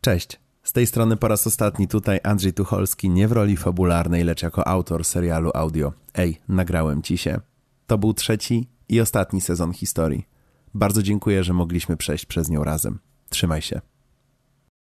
Cześć. Z tej strony po raz ostatni tutaj Andrzej Tucholski, nie w roli fabularnej, lecz jako autor serialu audio. Ej, nagrałem ci się. To był trzeci i ostatni sezon historii. Bardzo dziękuję, że mogliśmy przejść przez nią razem. Trzymaj się.